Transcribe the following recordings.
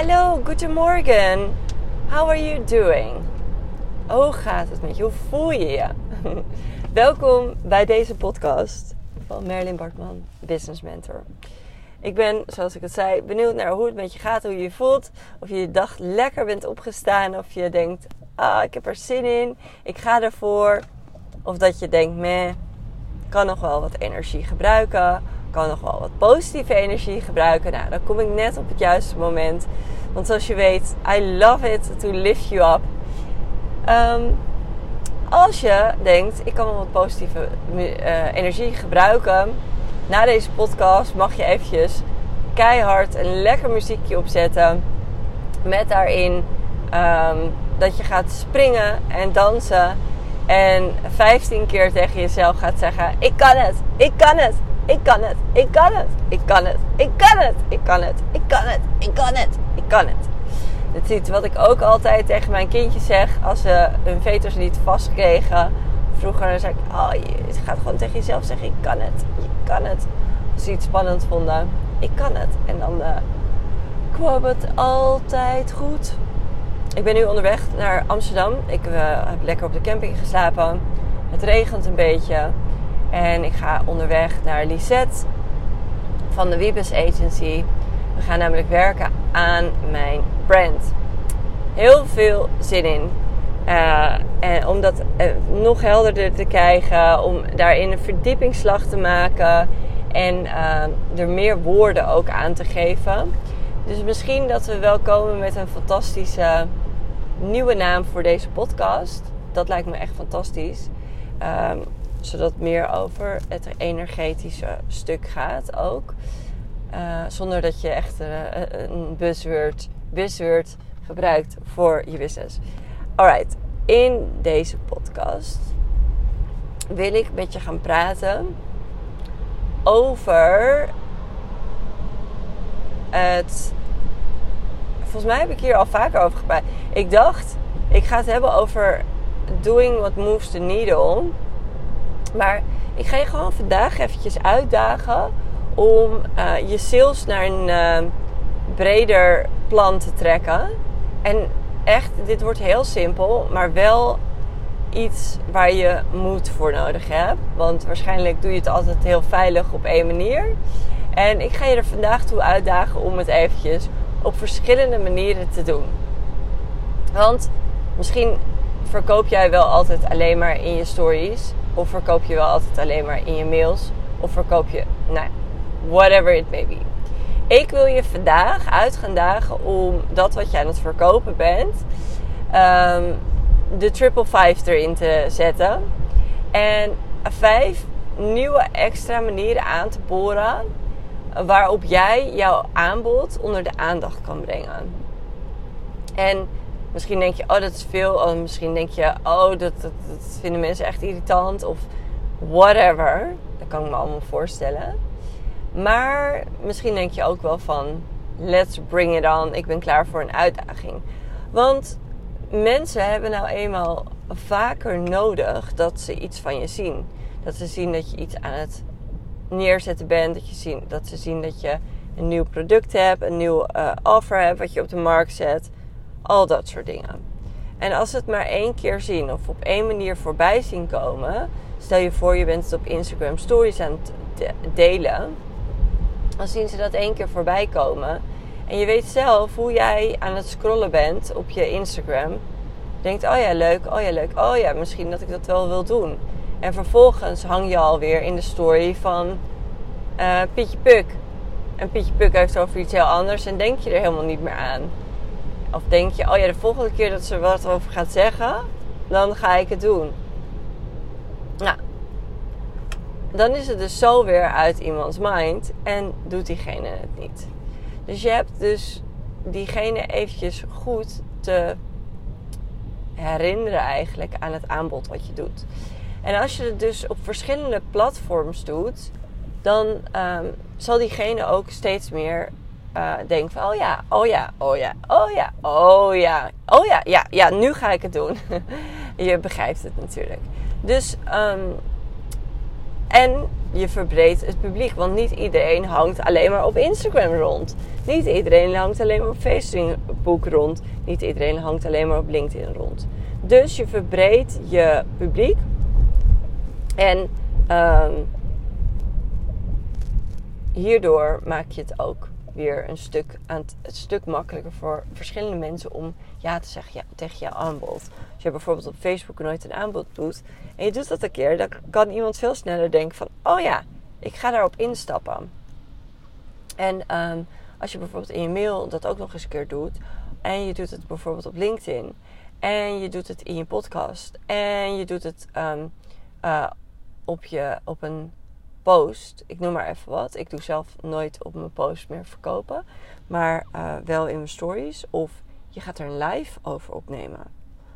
Hallo, guten morgen. How are you doing? Hoe gaat het met je? Hoe voel je je? Welkom bij deze podcast van Merlin Bartman, Business Mentor. Ik ben, zoals ik het zei, benieuwd naar hoe het met je gaat, hoe je je voelt. Of je je dag lekker bent opgestaan. Of je denkt, ah, ik heb er zin in. Ik ga ervoor. Of dat je denkt, meh, kan nog wel wat energie gebruiken. Kan nog wel wat positieve energie gebruiken. Nou, dan kom ik net op het juiste moment. Want zoals je weet, I love it to lift you up. Ehm, als je denkt, ik kan wel wat positieve uh, energie gebruiken. Na deze podcast mag je eventjes keihard een lekker muziekje opzetten. Met daarin um, dat je gaat springen en dansen. En 15 keer tegen jezelf gaat zeggen: Ik kan het, ik kan het, ik kan het, ik kan het, ik kan het, ik kan het, ik kan het, ik kan het, ik kan het, ik kan het. Dat is iets wat ik ook altijd tegen mijn kindjes zeg als ze hun veters niet vastkregen. Vroeger zei ik: Oh, je gaat gewoon tegen jezelf zeggen: Ik kan het, je kan het. Als ze iets spannend vonden, ik kan het. En dan uh, kwam het altijd goed. Ik ben nu onderweg naar Amsterdam. Ik uh, heb lekker op de camping geslapen. Het regent een beetje. En ik ga onderweg naar Lisette van de Wiebes Agency. We gaan namelijk werken aan mijn brand. Heel veel zin in. Uh, en om dat uh, nog helderder te krijgen, om daarin een verdiepingsslag te maken en uh, er meer woorden ook aan te geven. Dus misschien dat we wel komen met een fantastische nieuwe naam voor deze podcast. Dat lijkt me echt fantastisch. Um, zodat meer over het energetische stuk gaat ook. Uh, zonder dat je echt uh, een buzzword, buzzword gebruikt voor je business. Alright, in deze podcast wil ik met je gaan praten over het. Volgens mij heb ik hier al vaker over gepraat. Ik dacht, ik ga het hebben over doing what moves the needle. Maar ik ga je gewoon vandaag eventjes uitdagen om uh, je sales naar een uh, breder plan te trekken. En echt, dit wordt heel simpel, maar wel iets waar je moed voor nodig hebt. Want waarschijnlijk doe je het altijd heel veilig op één manier. En ik ga je er vandaag toe uitdagen om het eventjes op verschillende manieren te doen. Want misschien verkoop jij wel altijd alleen maar in je stories. Of verkoop je wel altijd alleen maar in je mails. Of verkoop je, nou, whatever it may be. Ik wil je vandaag uit gaan dagen om dat wat je aan het verkopen bent, um, de triple five erin te zetten. En vijf nieuwe extra manieren aan te boren waarop jij jouw aanbod onder de aandacht kan brengen. En misschien denk je, oh dat is veel. Of misschien denk je, oh dat, vinden mensen echt irritant. Of whatever. Dat kan ik me allemaal voorstellen. Maar misschien denk je ook wel van, let's bring it on. Ik ben klaar voor een uitdaging. Want mensen hebben nou eenmaal vaker nodig dat ze iets van je zien. Dat ze zien dat je iets aan het neerzetten bent. Dat, je zien, dat ze zien dat je een nieuw product hebt, een nieuw uh, offer hebt wat je op de markt zet. Al dat soort dingen. En als ze het maar één keer zien of op één manier voorbij zien komen. Stel je voor je bent het op Instagram stories aan het delen. Dan zien ze dat één keer voorbij komen. En je weet zelf hoe jij aan het scrollen bent op je Instagram. Denkt, oh ja, leuk, oh ja, leuk, oh ja, misschien dat ik dat wel wil doen. En vervolgens hang je alweer in de story van uh, Pietje Puk. En Pietje Puk heeft over iets heel anders en denk je er helemaal niet meer aan. Of denk je, oh ja, de volgende keer dat ze wat over gaat zeggen, dan ga ik het doen. Nou, dan is het dus zo weer uit iemands mind en doet diegene het niet. Dus je hebt dus diegene eventjes goed te herinneren eigenlijk aan het aanbod wat je doet. En als je het dus op verschillende platforms doet, dan um, zal diegene ook steeds meer uh, denken van, oh ja, oh ja, oh ja, oh ja, oh ja, oh ja, ja, ja, nu ga ik het doen. je begrijpt het natuurlijk. Dus um, En je verbreedt het publiek. Want niet iedereen hangt alleen maar op Instagram rond. Niet iedereen hangt alleen maar op Facebook rond. Niet iedereen hangt alleen maar op LinkedIn rond. Dus je verbreedt je publiek. En um, hierdoor maak je het ook een stuk, aan het, stuk makkelijker voor verschillende mensen om ja te zeggen ja, tegen jouw aanbod. Als je bijvoorbeeld op Facebook nooit een aanbod doet en je doet dat een keer, dan kan iemand veel sneller denken van oh ja, ik ga daarop instappen. En ehm, als je bijvoorbeeld in je mail dat ook nog eens een keer doet en je doet het bijvoorbeeld op LinkedIn en je doet het in je podcast en je doet het ehm, eh, op, je, op een post. Ik noem maar even wat. Ik doe zelf nooit op mijn post meer verkopen. Maar uh, wel in mijn stories. Of je gaat er een live over opnemen.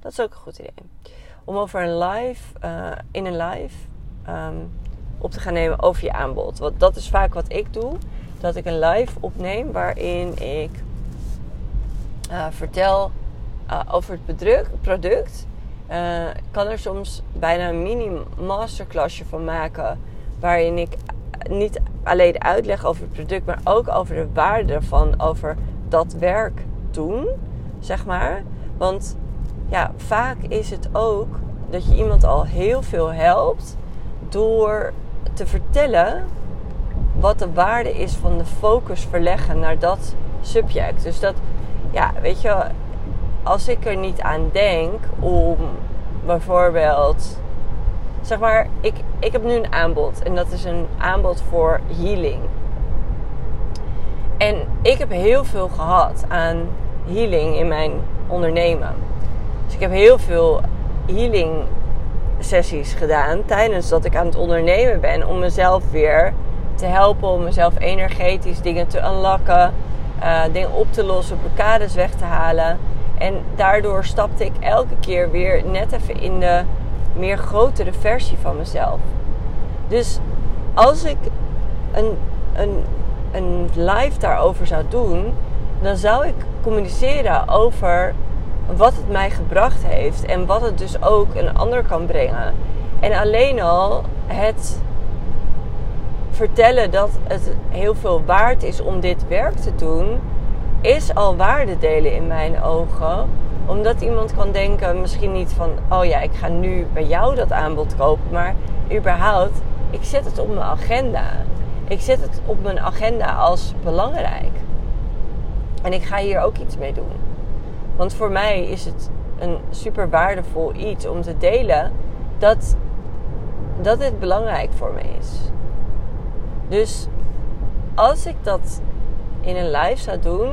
Dat is ook een goed idee. Om over een live, uh, in een live um, op te gaan nemen over je aanbod. Want dat is vaak wat ik doe. Dat ik een live opneem waarin ik uh, vertel over het product. product. Ik kan er soms bijna een mini masterclassje van maken waarin ik niet alleen uitleg over het product, maar ook over de waarde ervan, over dat werk doen, zeg maar. Want ja, vaak is het ook dat je iemand al heel veel helpt door te vertellen wat de waarde is van de focus verleggen naar dat subject. Dus dat, ja, weet je, als ik er niet aan denk om bijvoorbeeld zeg maar, ik, ik heb nu een aanbod. En dat is een aanbod voor healing. En ik heb heel veel gehad aan healing in mijn ondernemen. Dus ik heb heel veel healing sessies gedaan tijdens dat ik aan het ondernemen ben. Om mezelf weer te helpen, om mezelf energetisch dingen te unlocken. Uh, dingen op te lossen, blokkades weg te halen. En daardoor stapte ik elke keer weer net even in de meer grotere versie van mezelf. Dus als ik een, een, een live daarover zou doen, dan zou ik communiceren over wat het mij gebracht heeft en wat het dus ook een ander kan brengen. En alleen al het vertellen dat het heel veel waard is om dit werk te doen, is al waarde delen in mijn ogen omdat iemand kan denken, misschien niet van, oh ja, ik ga nu bij jou dat aanbod kopen, maar überhaupt, ik zet het op mijn agenda. Ik zet het op mijn agenda als belangrijk. En ik ga hier ook iets mee doen. Want voor mij is het een super waardevol iets om te delen dat, dat dit belangrijk voor me is. Dus als ik dat in een live zou doen,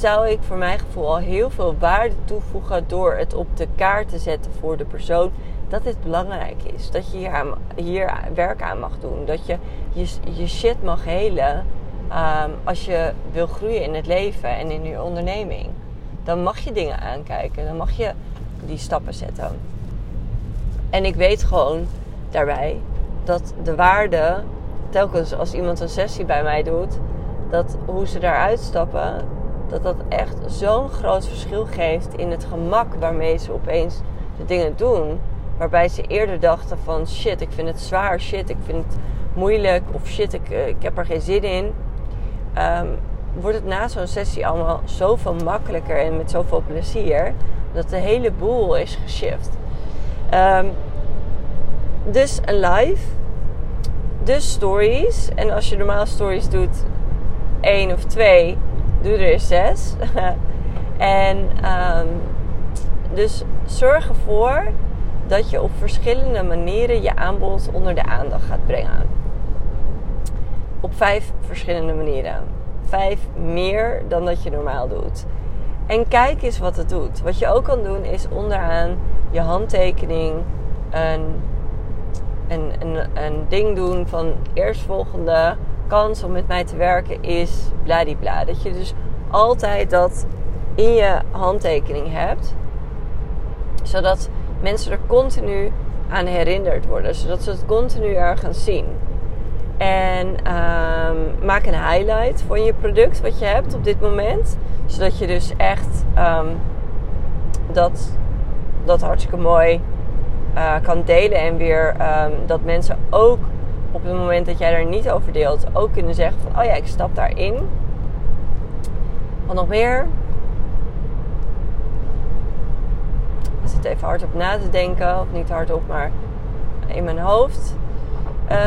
zou ik voor mijn gevoel al heel veel waarde toevoegen door het op de kaart te zetten voor de persoon dat dit belangrijk is. Dat je hier, aan, hier werk aan mag doen. Dat je je, je shit mag helen um, als je wil groeien in het leven en in je onderneming. Dan mag je dingen aankijken. Dan mag je die stappen zetten. En ik weet gewoon daarbij dat de waarde, telkens als iemand een sessie bij mij doet, dat hoe ze daaruit stappen, dat dat echt zo'n groot verschil geeft in het gemak waarmee ze opeens de dingen doen. Waarbij ze eerder dachten van shit, ik vind het zwaar, shit, ik vind het moeilijk of shit, ik, eh, ik heb er geen zin in. Um, wordt het na zo'n sessie allemaal zoveel makkelijker en met zoveel plezier. Dat de hele boel is geshift. Um, dus een live. Dus stories. En als je normaal stories doet, één of twee, doe er zes. en um, dus zorg ervoor dat je op verschillende manieren je aanbod onder de aandacht gaat brengen. Op vijf verschillende manieren. Vijf meer dan dat je normaal doet. En kijk eens wat het doet. Wat je ook kan doen is onderaan je handtekening een, een, een, een ding doen van eerstvolgende kans om met mij te werken is bladibla. Dat je dus altijd dat in je handtekening hebt. Zodat mensen er continu aan herinnerd worden. Zodat ze het continu ergens zien. En um, maak een highlight van je product wat je hebt op dit moment. Zodat je dus echt um, dat, dat hartstikke mooi uh, kan delen. En weer um, dat mensen ook op het moment dat jij daar niet over deelt, ook kunnen zeggen van, oh ja, ik stap daarin. Wat nog meer? Ik zit even hardop na te denken, of niet hardop, maar in mijn hoofd. Uh,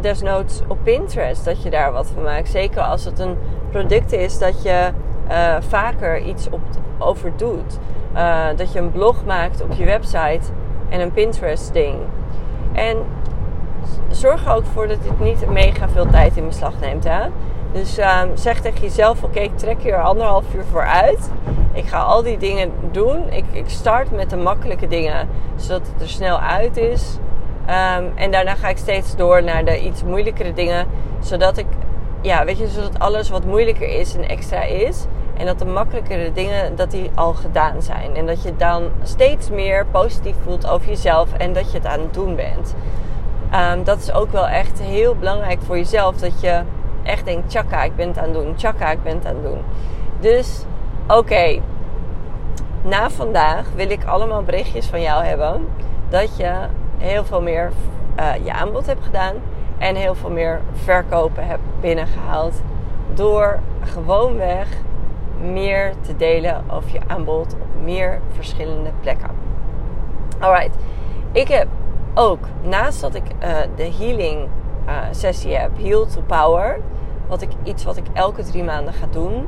desnoods op Pinterest dat je daar wat van maakt. Zeker als het een product is dat je uh, vaker iets op, over doet. Uh, dat je een blog maakt op je website en een Pinterest ding. En zorg er ook voor dat dit niet mega veel tijd in beslag neemt. Hè? Dus uh, zeg tegen jezelf: oké, ik trek hier anderhalf uur voor uit. Ik ga al die dingen doen. Ik, ik start met de makkelijke dingen, zodat het er snel uit is. Um, en daarna ga ik steeds door naar de iets moeilijkere dingen, zodat ik, ja, weet je, zodat alles wat moeilijker is en extra is. En dat de makkelijkere dingen, dat die al gedaan zijn. En dat je dan steeds meer positief voelt over jezelf en dat je het aan het doen bent. Um, dat is ook wel echt heel belangrijk voor jezelf. Dat je echt denkt, tjaka, ik ben het aan het doen. Tjaka, ik ben het aan het doen. Dus, oké. Na vandaag wil ik allemaal berichtjes van jou hebben. Dat je heel veel meer uh, je aanbod hebt gedaan. En heel veel meer verkopen hebt binnengehaald. Door gewoonweg meer te delen over je aanbod op meer verschillende plekken. Alright, ik heb ook naast dat ik uh, de healing uh, sessie heb, Heal to Power, wat ik iets wat ik elke drie maanden ga doen,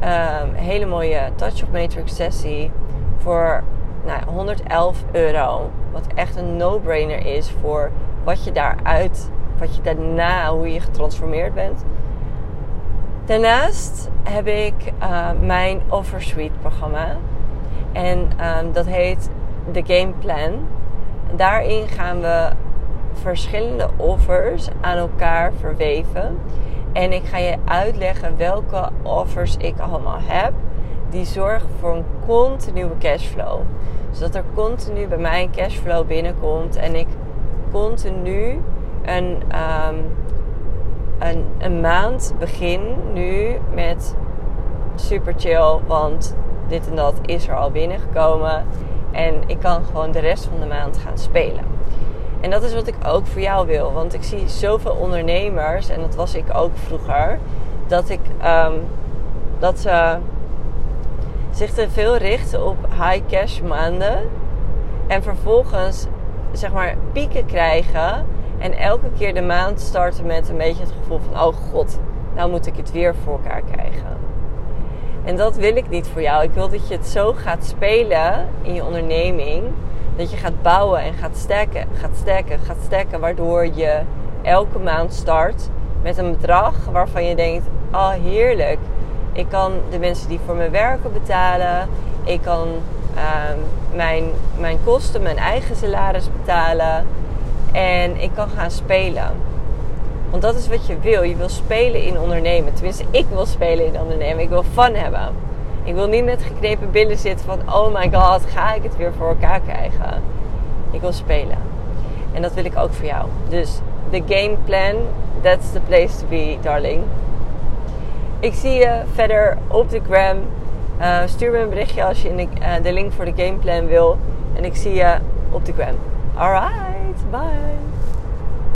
een hele mooie Touch of Matrix sessie voor nou, 111 euro, wat echt een no-brainer is voor wat je daaruit, wat je daarna, hoe je getransformeerd bent. Daarnaast heb ik uh, mijn Offersuite programma. En um, dat heet The Game Plan. Daarin gaan we verschillende offers aan elkaar verweven. En ik ga je uitleggen welke offers ik allemaal heb. Die zorgen voor een continue cashflow. Zodat er continu bij mij een cashflow binnenkomt. En ik continu een um, een, maand begin nu met super chill, want dit en dat is er al binnengekomen. En ik kan gewoon de rest van de maand gaan spelen. En dat is wat ik ook voor jou wil. Want ik zie zoveel ondernemers, en dat was ik ook vroeger, dat ik um, dat ze zich te veel richten op high cash maanden. En vervolgens zeg maar pieken krijgen en elke keer de maand starten met een beetje het gevoel van: oh god, nou moet ik het weer voor elkaar krijgen. En dat wil ik niet voor jou. Ik wil dat je het zo gaat spelen in je onderneming. Dat je gaat bouwen en gaat sterken, gaat sterken, gaat sterken. Waardoor je elke maand start met een bedrag waarvan je denkt: oh heerlijk. Ik kan de mensen die voor me werken betalen. Ik kan uh, mijn, mijn kosten, mijn eigen salaris betalen. En ik kan gaan spelen. Want dat is wat je wil. Je wil spelen in ondernemen. Tenminste, ik wil spelen in ondernemen. Ik wil fun hebben. Ik wil niet met geknepen billen zitten van... Oh my god, ga ik het weer voor elkaar krijgen? Ik wil spelen. En dat wil ik ook voor jou. Dus de game plan, that's the place to be, darling. Ik zie je verder op de gram. Uh, stuur me een berichtje als je de, uh, de link voor de gameplan wil. En ik zie je op de gram. Alright. Bye.